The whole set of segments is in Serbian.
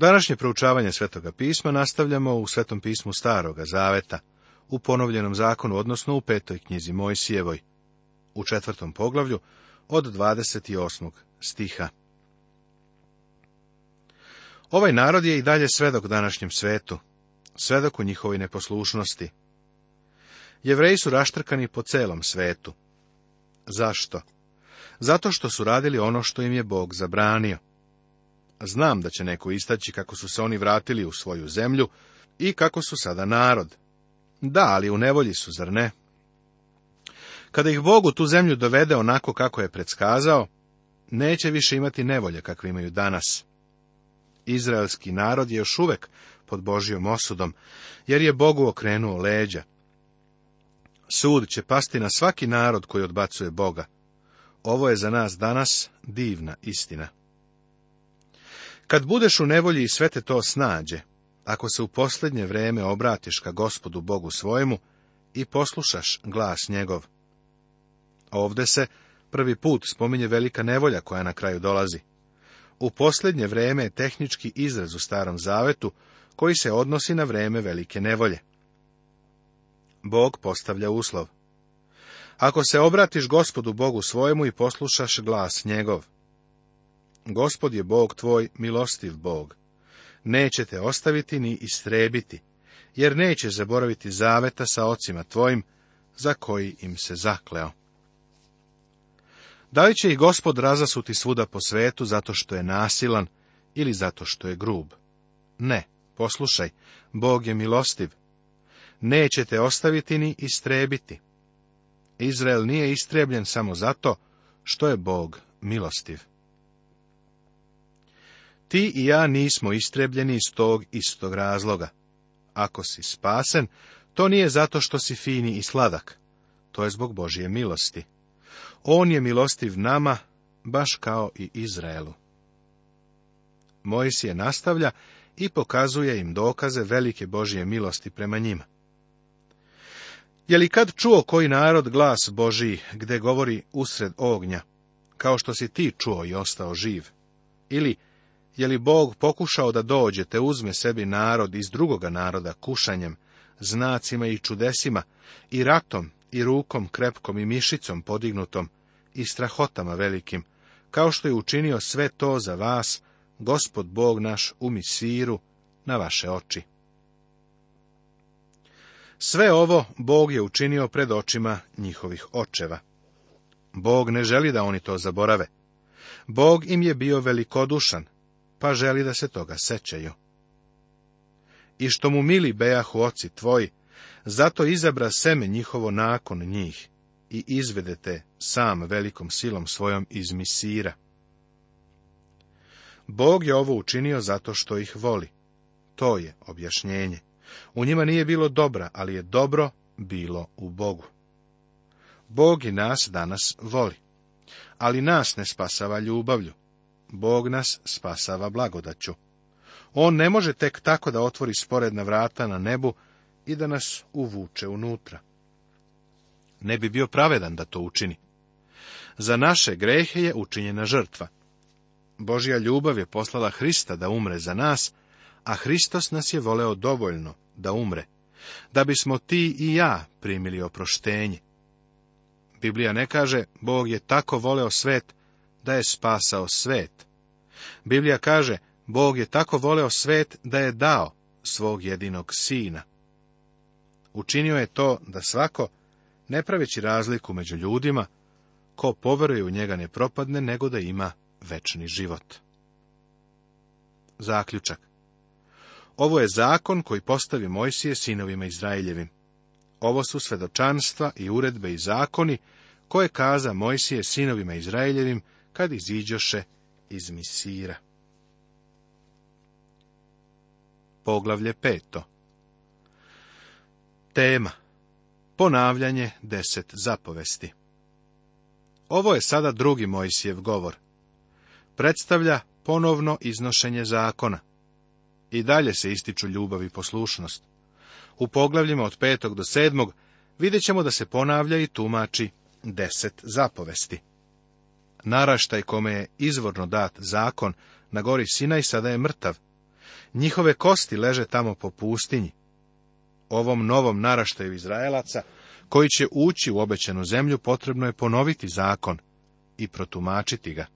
Današnje proučavanje Svetoga pisma nastavljamo u Svetom pismu Staroga Zaveta, u ponovljenom zakonu, odnosno u petoj knjizi Mojsijevoj, u četvrtom poglavlju, od 28. stiha. Ovaj narod je i dalje svedok današnjem svetu, svedok u njihovoj neposlušnosti. Jevreji su raštrkani po celom svetu. Zašto? Zato što su radili ono što im je Bog zabranio. Znam da će neko istaći kako su se oni vratili u svoju zemlju i kako su sada narod. Da, ali u nevolji su, zar ne? Kada ih Bog u tu zemlju dovede onako kako je predskazao, neće više imati nevolje kakve imaju danas. Izraelski narod je još uvek pod Božijom osudom, jer je Bogu okrenuo leđa. Sud će pasti na svaki narod koji odbacuje Boga. Ovo je za nas danas divna istina. Kad budeš u nevolji i sve te to snađe, ako se u posljednje vreme obratiš ka gospodu Bogu svojemu i poslušaš glas njegov. Ovde se prvi put spominje velika nevolja koja na kraju dolazi. U posljednje vreme je tehnički izraz u starom zavetu koji se odnosi na vreme velike nevolje. Bog postavlja uslov. Ako se obratiš gospodu Bogu svojemu i poslušaš glas njegov. Gospod je Bog tvoj, milostiv Bog. Neće te ostaviti ni istrebiti, jer neće zaboraviti zaveta sa ocima tvojim, za koji im se zakleo. Da li će i gospod razasuti svuda po svetu zato što je nasilan ili zato što je grub? Ne, poslušaj, Bog je milostiv. Neće te ostaviti ni istrebiti. Izrael nije istrebljen samo zato što je Bog milostiv. Ti i ja nismo istrebljeni iz tog istog razloga. Ako si spasen, to nije zato što si fini i sladak. To je zbog Božije milosti. On je milostiv nama, baš kao i Izraelu. Mojsije nastavlja i pokazuje im dokaze velike Božije milosti prema njima. Je li kad čuo koji narod glas Božiji, gde govori usred ognja, kao što si ti čuo i ostao živ? Ili, je li Bog pokušao da dođe te uzme sebi narod iz drugoga naroda kušanjem, znacima i čudesima, i ratom, i rukom krepkom i mišicom podignutom, i strahotama velikim, kao što je učinio sve to za vas, gospod Bog naš u misiru, na vaše oči. Sve ovo Bog je učinio pred očima njihovih očeva. Bog ne želi da oni to zaborave. Bog im je bio velikodušan, pa želi da se toga sećaju. I što mu mili bejahu oci tvoji, zato izabra seme njihovo nakon njih i izvedete sam velikom silom svojom iz misira. Bog je ovo učinio zato što ih voli. To je objašnjenje. U njima nije bilo dobra, ali je dobro bilo u Bogu. Bog i nas danas voli, ali nas ne spasava ljubavlju, Bog nas spasava blagodaću. On ne može tek tako da otvori sporedna vrata na nebu i da nas uvuče unutra. Ne bi bio pravedan da to učini. Za naše grehe je učinjena žrtva. Božja ljubav je poslala Hrista da umre za nas, a Hristos nas je voleo dovoljno da umre, da bismo ti i ja primili oproštenje. Biblija ne kaže, Bog je tako voleo svet, da je spasao svet. Biblija kaže, Bog je tako voleo svet da je dao svog jedinog sina. Učinio je to da svako, ne praveći razliku među ljudima, ko poveruje u njega ne propadne, nego da ima večni život. Zaključak Ovo je zakon koji postavi Mojsije sinovima Izraeljevim. Ovo su svedočanstva i uredbe i zakoni koje kaza Mojsije sinovima Izraeljevim kad iziđoše iz Misira. Poglavlje peto Tema Ponavljanje deset zapovesti Ovo je sada drugi Mojsijev govor. Predstavlja ponovno iznošenje zakona. I dalje se ističu ljubav i poslušnost. U poglavljima od petog do sedmog vidjet ćemo da se ponavlja i tumači deset zapovesti naraštaj kome je izvorno dat zakon na gori Sinaj sada je mrtav. Njihove kosti leže tamo po pustinji. Ovom novom naraštaju Izraelaca, koji će ući u obećenu zemlju, potrebno je ponoviti zakon i protumačiti ga.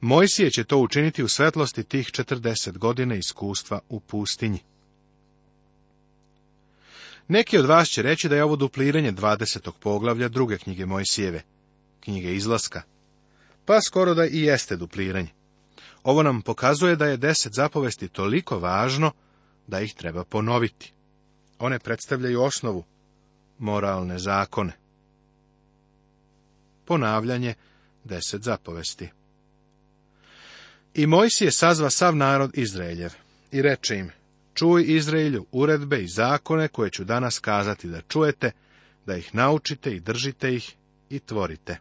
Mojsije će to učiniti u svetlosti tih 40 godina iskustva u pustinji. Neki od vas će reći da je ovo dupliranje 20. poglavlja druge knjige Mojsijeve, knjige izlaska pa skoro da i jeste dupliranje. Ovo nam pokazuje da je deset zapovesti toliko važno da ih treba ponoviti. One predstavljaju osnovu moralne zakone. Ponavljanje deset zapovesti. I Mojsije sazva sav narod Izraeljev i reče im, čuj Izraelju uredbe i zakone koje ću danas kazati da čujete, da ih naučite i držite ih i tvorite.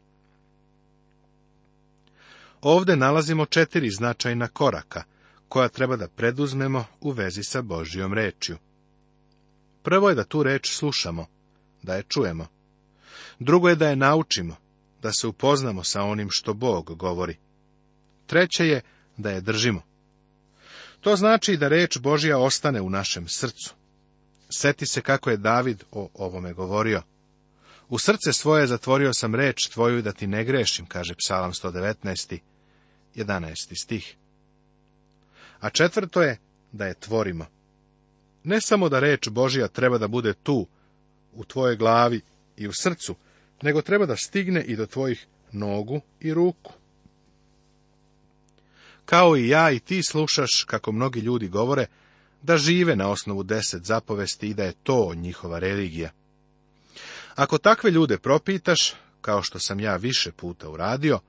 Ovde nalazimo četiri značajna koraka, koja treba da preduzmemo u vezi sa Božijom rečju. Prvo je da tu reč slušamo, da je čujemo. Drugo je da je naučimo, da se upoznamo sa onim što Bog govori. Treće je da je držimo. To znači da reč Božja ostane u našem srcu. Seti se kako je David o ovome govorio. U srce svoje zatvorio sam reč tvoju da ti ne grešim, kaže psalam 119. 11. stih. A četvrto je da je tvorimo. Ne samo da reč Božija treba da bude tu, u tvojoj glavi i u srcu, nego treba da stigne i do tvojih nogu i ruku. Kao i ja i ti slušaš kako mnogi ljudi govore da žive na osnovu deset zapovesti i da je to njihova religija. Ako takve ljude propitaš, kao što sam ja više puta uradio,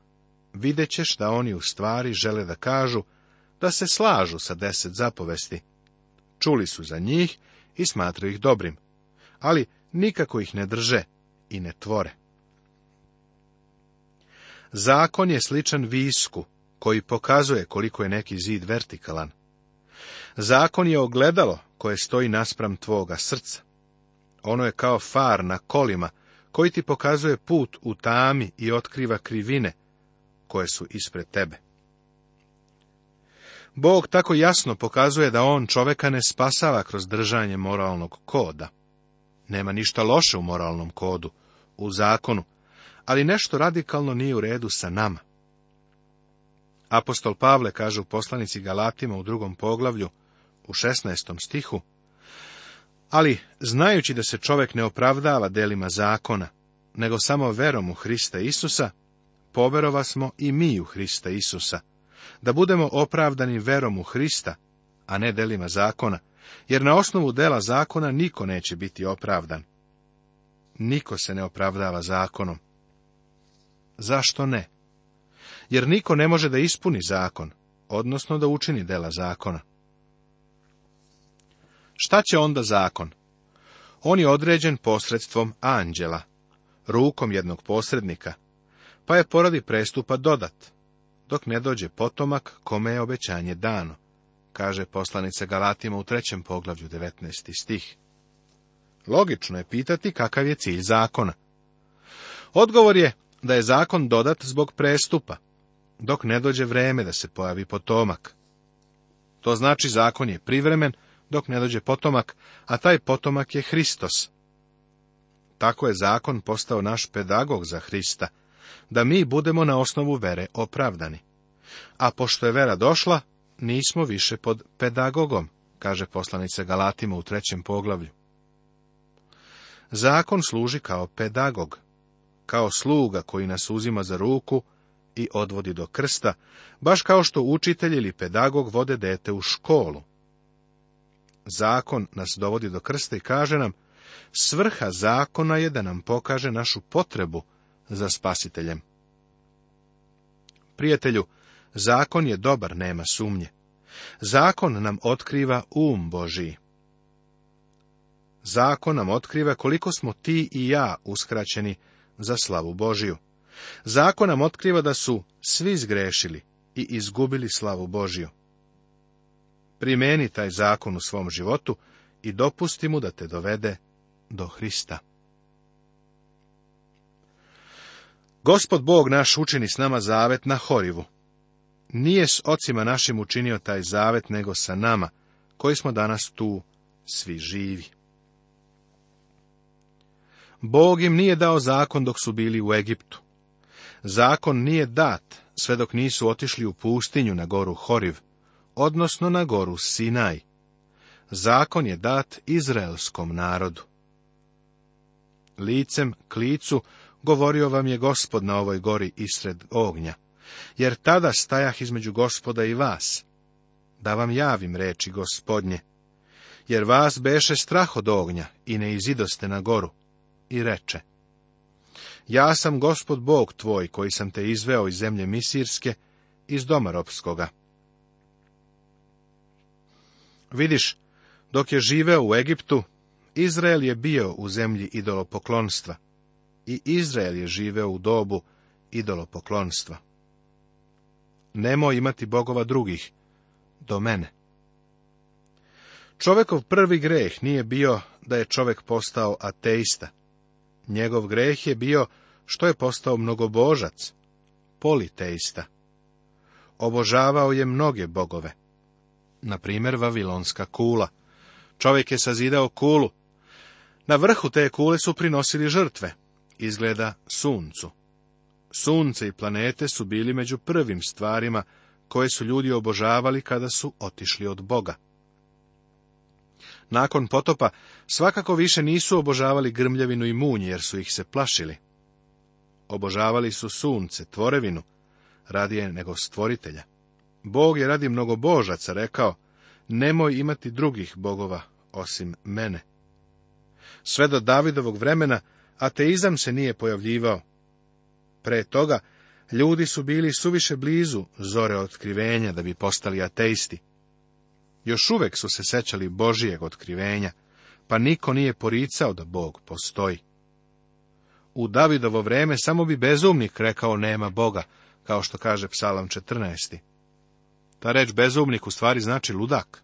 vidjet ćeš da oni u stvari žele da kažu da se slažu sa deset zapovesti. Čuli su za njih i smatraju ih dobrim, ali nikako ih ne drže i ne tvore. Zakon je sličan visku, koji pokazuje koliko je neki zid vertikalan. Zakon je ogledalo koje stoji naspram tvoga srca. Ono je kao far na kolima, koji ti pokazuje put u tami i otkriva krivine, koje su ispred tebe. Bog tako jasno pokazuje da on čoveka ne spasava kroz držanje moralnog koda. Nema ništa loše u moralnom kodu, u zakonu, ali nešto radikalno nije u redu sa nama. Apostol Pavle kaže u poslanici Galatima u drugom poglavlju, u 16. stihu, ali, znajući da se čovek ne opravdava delima zakona, nego samo verom u Hrista Isusa, poverova smo i mi u Hrista Isusa, da budemo opravdani verom u Hrista, a ne delima zakona, jer na osnovu dela zakona niko neće biti opravdan. Niko se ne opravdava zakonom. Zašto ne? Jer niko ne može da ispuni zakon, odnosno da učini dela zakona. Šta će onda zakon? On je određen posredstvom anđela, rukom jednog posrednika, pa je poradi prestupa dodat, dok ne dođe potomak kome je obećanje dano, kaže poslanica Galatima u trećem poglavlju 19. stih. Logično je pitati kakav je cilj zakona. Odgovor je da je zakon dodat zbog prestupa, dok ne dođe vreme da se pojavi potomak. To znači zakon je privremen, dok ne dođe potomak, a taj potomak je Hristos. Tako je zakon postao naš pedagog za Hrista — da mi budemo na osnovu vere opravdani. A pošto je vera došla, nismo više pod pedagogom, kaže poslanica Galatima u trećem poglavlju. Zakon služi kao pedagog, kao sluga koji nas uzima za ruku i odvodi do krsta, baš kao što učitelj ili pedagog vode dete u školu. Zakon nas dovodi do krsta i kaže nam, svrha zakona je da nam pokaže našu potrebu za spasiteljem. Prijatelju, zakon je dobar, nema sumnje. Zakon nam otkriva um Božiji. Zakon nam otkriva koliko smo ti i ja uskraćeni za slavu Božiju. Zakon nam otkriva da su svi zgrešili i izgubili slavu Božiju. Primeni taj zakon u svom životu i dopusti mu da te dovede do Hrista. Gospod Bog naš učini s nama zavet na Horivu. Nije s ocima našim učinio taj zavet, nego sa nama, koji smo danas tu svi živi. Bog im nije dao zakon dok su bili u Egiptu. Zakon nije dat sve dok nisu otišli u pustinju na goru Horiv, odnosno na goru Sinaj. Zakon je dat izraelskom narodu. Licem klicu, govorio vam je gospod na ovoj gori isred ognja, jer tada stajah između gospoda i vas, da vam javim reči gospodnje, jer vas beše strah od ognja i ne izidoste na goru, i reče, ja sam gospod Bog tvoj, koji sam te izveo iz zemlje Misirske, iz doma ropskoga. Vidiš, dok je živeo u Egiptu, Izrael je bio u zemlji idolopoklonstva i Izrael je živeo u dobu idolopoklonstva. Nemoj imati bogova drugih, do mene. Čovekov prvi greh nije bio da je čovek postao ateista. Njegov greh je bio što je postao mnogobožac, politeista. Obožavao je mnoge bogove. Na primjer, Vavilonska kula. Čovjek je sazidao kulu. Na vrhu te kule su prinosili žrtve izgleda suncu. Sunce i planete su bili među prvim stvarima koje su ljudi obožavali kada su otišli od Boga. Nakon potopa svakako više nisu obožavali grmljavinu i munje jer su ih se plašili. Obožavali su sunce, tvorevinu, radije nego stvoritelja. Bog je radi mnogo božaca rekao, nemoj imati drugih bogova osim mene. Sve do Davidovog vremena ateizam se nije pojavljivao. Pre toga, ljudi su bili suviše blizu zore otkrivenja da bi postali ateisti. Još uvek su se sećali Božijeg otkrivenja, pa niko nije poricao da Bog postoji. U Davidovo vreme samo bi bezumnik rekao nema Boga, kao što kaže psalam 14. Ta reč bezumnik u stvari znači ludak.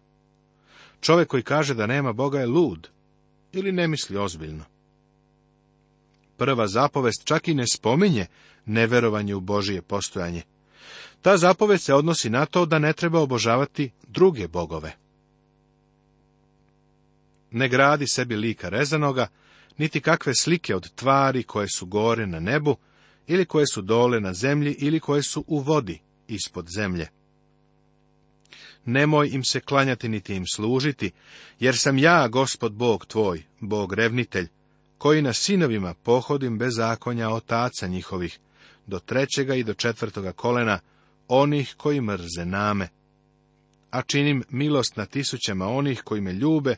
Čovek koji kaže da nema Boga je lud, ili ne misli ozbiljno prva zapovest čak i ne spominje neverovanje u Božije postojanje. Ta zapovest se odnosi na to da ne treba obožavati druge bogove. Ne gradi sebi lika rezanoga, niti kakve slike od tvari koje su gore na nebu, ili koje su dole na zemlji, ili koje su u vodi ispod zemlje. Nemoj im se klanjati niti im služiti, jer sam ja, gospod Bog tvoj, Bog revnitelj, koji na sinovima pohodim bez zakonja otaca njihovih, do trećega i do četvrtoga kolena, onih koji mrze name. A činim milost na tisućama onih koji me ljube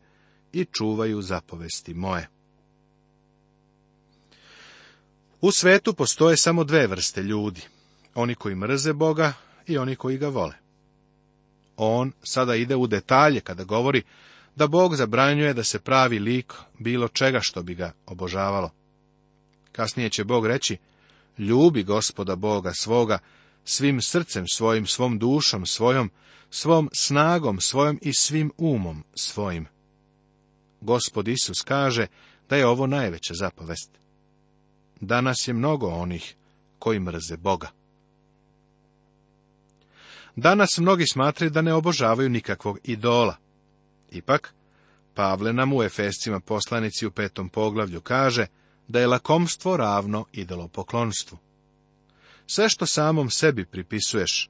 i čuvaju zapovesti moje. U svetu postoje samo dve vrste ljudi, oni koji mrze Boga i oni koji ga vole. On sada ide u detalje kada govori da Bog zabranjuje da se pravi lik bilo čega što bi ga obožavalo. Kasnije će Bog reći, ljubi gospoda Boga svoga, svim srcem svojim, svom dušom svojom, svom snagom svojom i svim umom svojim. Gospod Isus kaže da je ovo najveća zapovest. Danas je mnogo onih koji mrze Boga. Danas mnogi smatraju da ne obožavaju nikakvog idola. Ipak, Pavle nam u Efescima poslanici u petom poglavlju kaže da je lakomstvo ravno poklonstvu. Sve što samom sebi pripisuješ,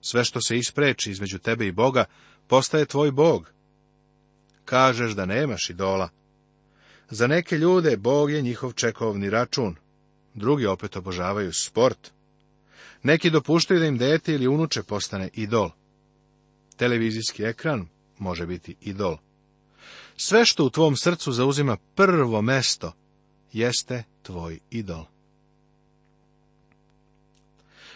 sve što se ispreči između tebe i Boga, postaje tvoj Bog. Kažeš da nemaš idola. Za neke ljude Bog je njihov čekovni račun. Drugi opet obožavaju sport. Neki dopuštaju da im dete ili unuče postane idol. Televizijski ekran može biti idol. Sve što u tvom srcu zauzima prvo mesto, jeste tvoj idol.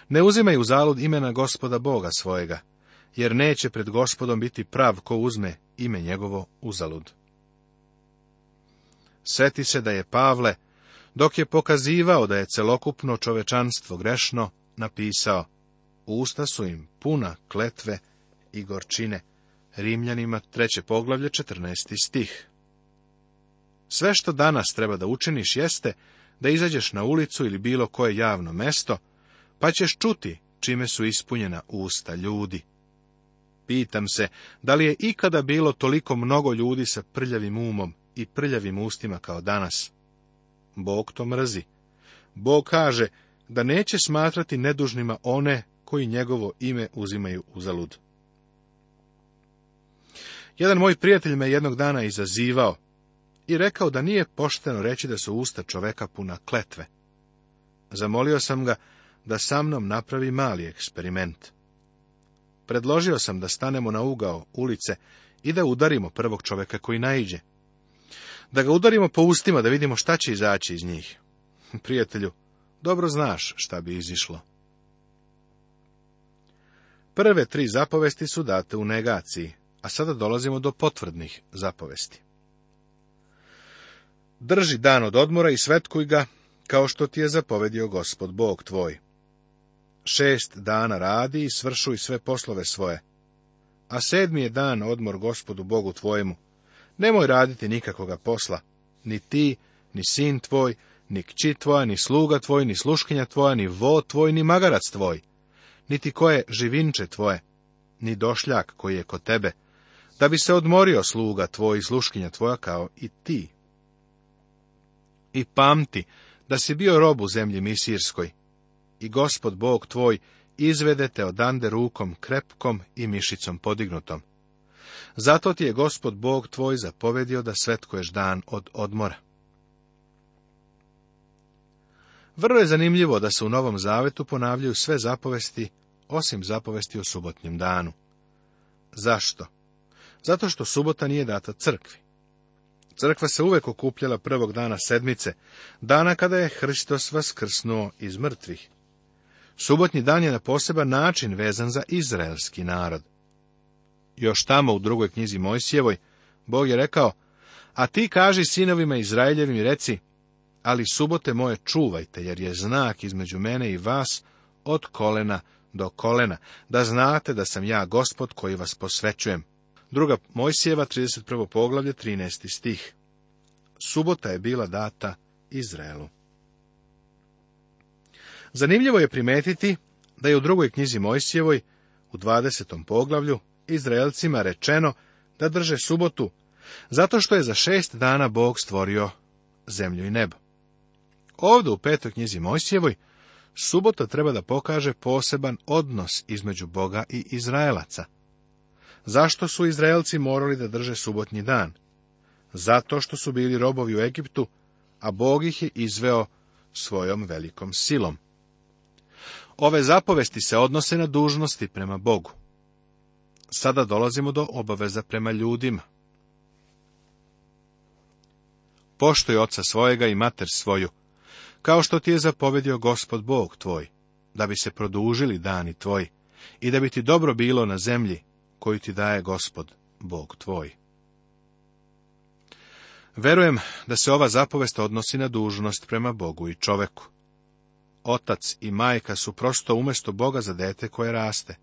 Ne uzimaj u zalud imena gospoda Boga svojega, jer neće pred gospodom biti prav ko uzme ime njegovo uzalud. Seti se da je Pavle, dok je pokazivao da je celokupno čovečanstvo grešno, napisao, usta su im puna kletve i gorčine. Rimljanima, treće poglavlje, 14. stih. Sve što danas treba da učiniš jeste da izađeš na ulicu ili bilo koje javno mesto, pa ćeš čuti čime su ispunjena usta ljudi. Pitam se, da li je ikada bilo toliko mnogo ljudi sa prljavim umom i prljavim ustima kao danas? Bog to mrzi. Bog kaže da neće smatrati nedužnima one koji njegovo ime uzimaju uzalud. Jedan moj prijatelj me jednog dana izazivao i rekao da nije pošteno reći da su usta čoveka puna kletve. Zamolio sam ga da sa mnom napravi mali eksperiment. Predložio sam da stanemo na ugao ulice i da udarimo prvog čoveka koji naiđe. Da ga udarimo po ustima da vidimo šta će izaći iz njih. Prijatelju, dobro znaš šta bi izišlo. Prve tri zapovesti su date u negaciji. A sada dolazimo do potvrdnih zapovesti. Drži dan od odmora i svetkuj ga, kao što ti je zapovedio gospod Bog tvoj. Šest dana radi i svršuj sve poslove svoje, a sedmi je dan odmor gospodu Bogu tvojemu. Nemoj raditi nikakvoga posla, ni ti, ni sin tvoj, ni kći tvoja, ni sluga tvoj, ni sluškinja tvoja, ni vo tvoj, ni magarac tvoj, niti koje živinče tvoje, ni došljak koji je kod tebe, da bi se odmorio sluga tvoj i sluškinja tvoja kao i ti. I pamti da si bio rob u zemlji Misirskoj, i gospod Bog tvoj izvede te odande rukom krepkom i mišicom podignutom. Zato ti je gospod Bog tvoj zapovedio da svetkuješ dan od odmora. Vrlo je zanimljivo da se u Novom Zavetu ponavljaju sve zapovesti, osim zapovesti o subotnjem danu. Zašto? zato što subota nije data crkvi. Crkva se uvek okupljala prvog dana sedmice, dana kada je Hristos vaskrsnuo iz mrtvih. Subotni dan je na poseban način vezan za izraelski narod. Još tamo u drugoj knjizi Mojsijevoj, Bog je rekao, a ti kaži sinovima Izraeljevim i reci, ali subote moje čuvajte, jer je znak između mene i vas od kolena do kolena, da znate da sam ja gospod koji vas posvećujem. Druga Mojsijeva, 31. poglavlje, 13. stih. Subota je bila data Izraelu. Zanimljivo je primetiti da je u drugoj knjizi Mojsijevoj, u 20. poglavlju, Izraelcima rečeno da drže subotu, zato što je za šest dana Bog stvorio zemlju i nebo. Ovdje u petoj knjizi Mojsijevoj, subota treba da pokaže poseban odnos između Boga i Izraelaca – zašto su Izraelci morali da drže subotnji dan. Zato što su bili robovi u Egiptu, a Bog ih je izveo svojom velikom silom. Ove zapovesti se odnose na dužnosti prema Bogu. Sada dolazimo do obaveza prema ljudima. Poštuj oca svojega i mater svoju, kao što ti je zapovedio gospod Bog tvoj, da bi se produžili dani tvoji i da bi ti dobro bilo na zemlji, koju ti daje gospod, Bog tvoj. Verujem da se ova zapovest odnosi na dužnost prema Bogu i čoveku. Otac i majka su prosto umjesto Boga za dete koje raste.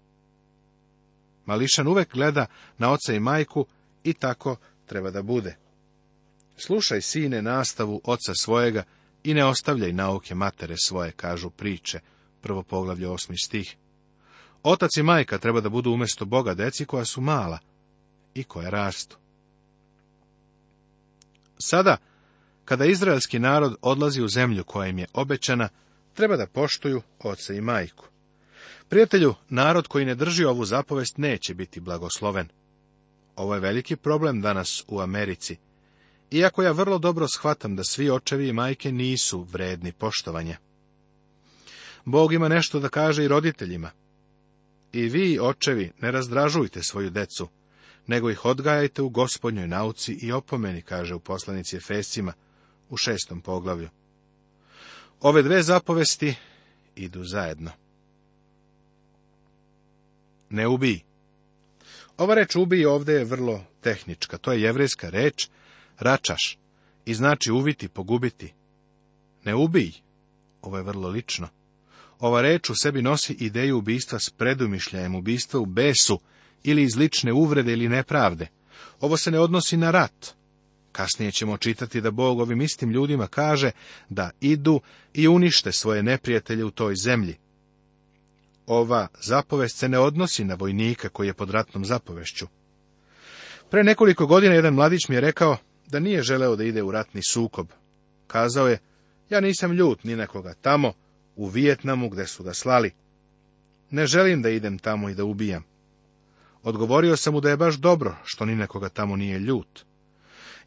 Mališan uvek gleda na oca i majku i tako treba da bude. Slušaj, sine, nastavu oca svojega i ne ostavljaj nauke matere svoje, kažu priče, prvo poglavlje osmi stih. Otac i majka treba da budu umjesto Boga deci koja su mala i koja rastu. Sada, kada izraelski narod odlazi u zemlju koja im je obećana, treba da poštuju oca i majku. Prijatelju, narod koji ne drži ovu zapovest neće biti blagosloven. Ovo je veliki problem danas u Americi. Iako ja vrlo dobro shvatam da svi očevi i majke nisu vredni poštovanja. Bog ima nešto da kaže i roditeljima. I vi, očevi, ne razdražujte svoju decu, nego ih odgajajte u gospodnjoj nauci i opomeni, kaže u poslanici Efesima u šestom poglavlju. Ove dve zapovesti idu zajedno. Ne ubij. Ova reč ubij ovdje je vrlo tehnička. To je jevrijska reč račaš i znači uviti, pogubiti. Ne ubij. Ovo je vrlo lično. Ova reč u sebi nosi ideju ubistva s predumišljajem, ubistva u besu ili iz lične uvrede ili nepravde. Ovo se ne odnosi na rat. Kasnije ćemo čitati da Bog ovim istim ljudima kaže da idu i unište svoje neprijatelje u toj zemlji. Ova zapovest se ne odnosi na vojnika koji je pod ratnom zapovešću. Pre nekoliko godina jedan mladić mi je rekao da nije želeo da ide u ratni sukob. Kazao je, ja nisam ljut ni nekoga tamo, u Vijetnamu gde su ga slali. Ne želim da idem tamo i da ubijam. Odgovorio sam mu da je baš dobro što ni nekoga tamo nije ljut.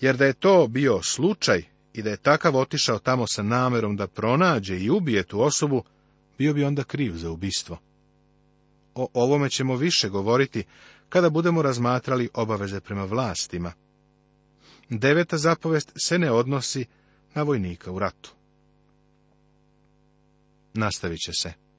Jer da je to bio slučaj i da je takav otišao tamo sa namerom da pronađe i ubije tu osobu, bio bi onda kriv za ubistvo. O ovome ćemo više govoriti kada budemo razmatrali obaveze prema vlastima. Deveta zapovest se ne odnosi na vojnika u ratu nastavit će se.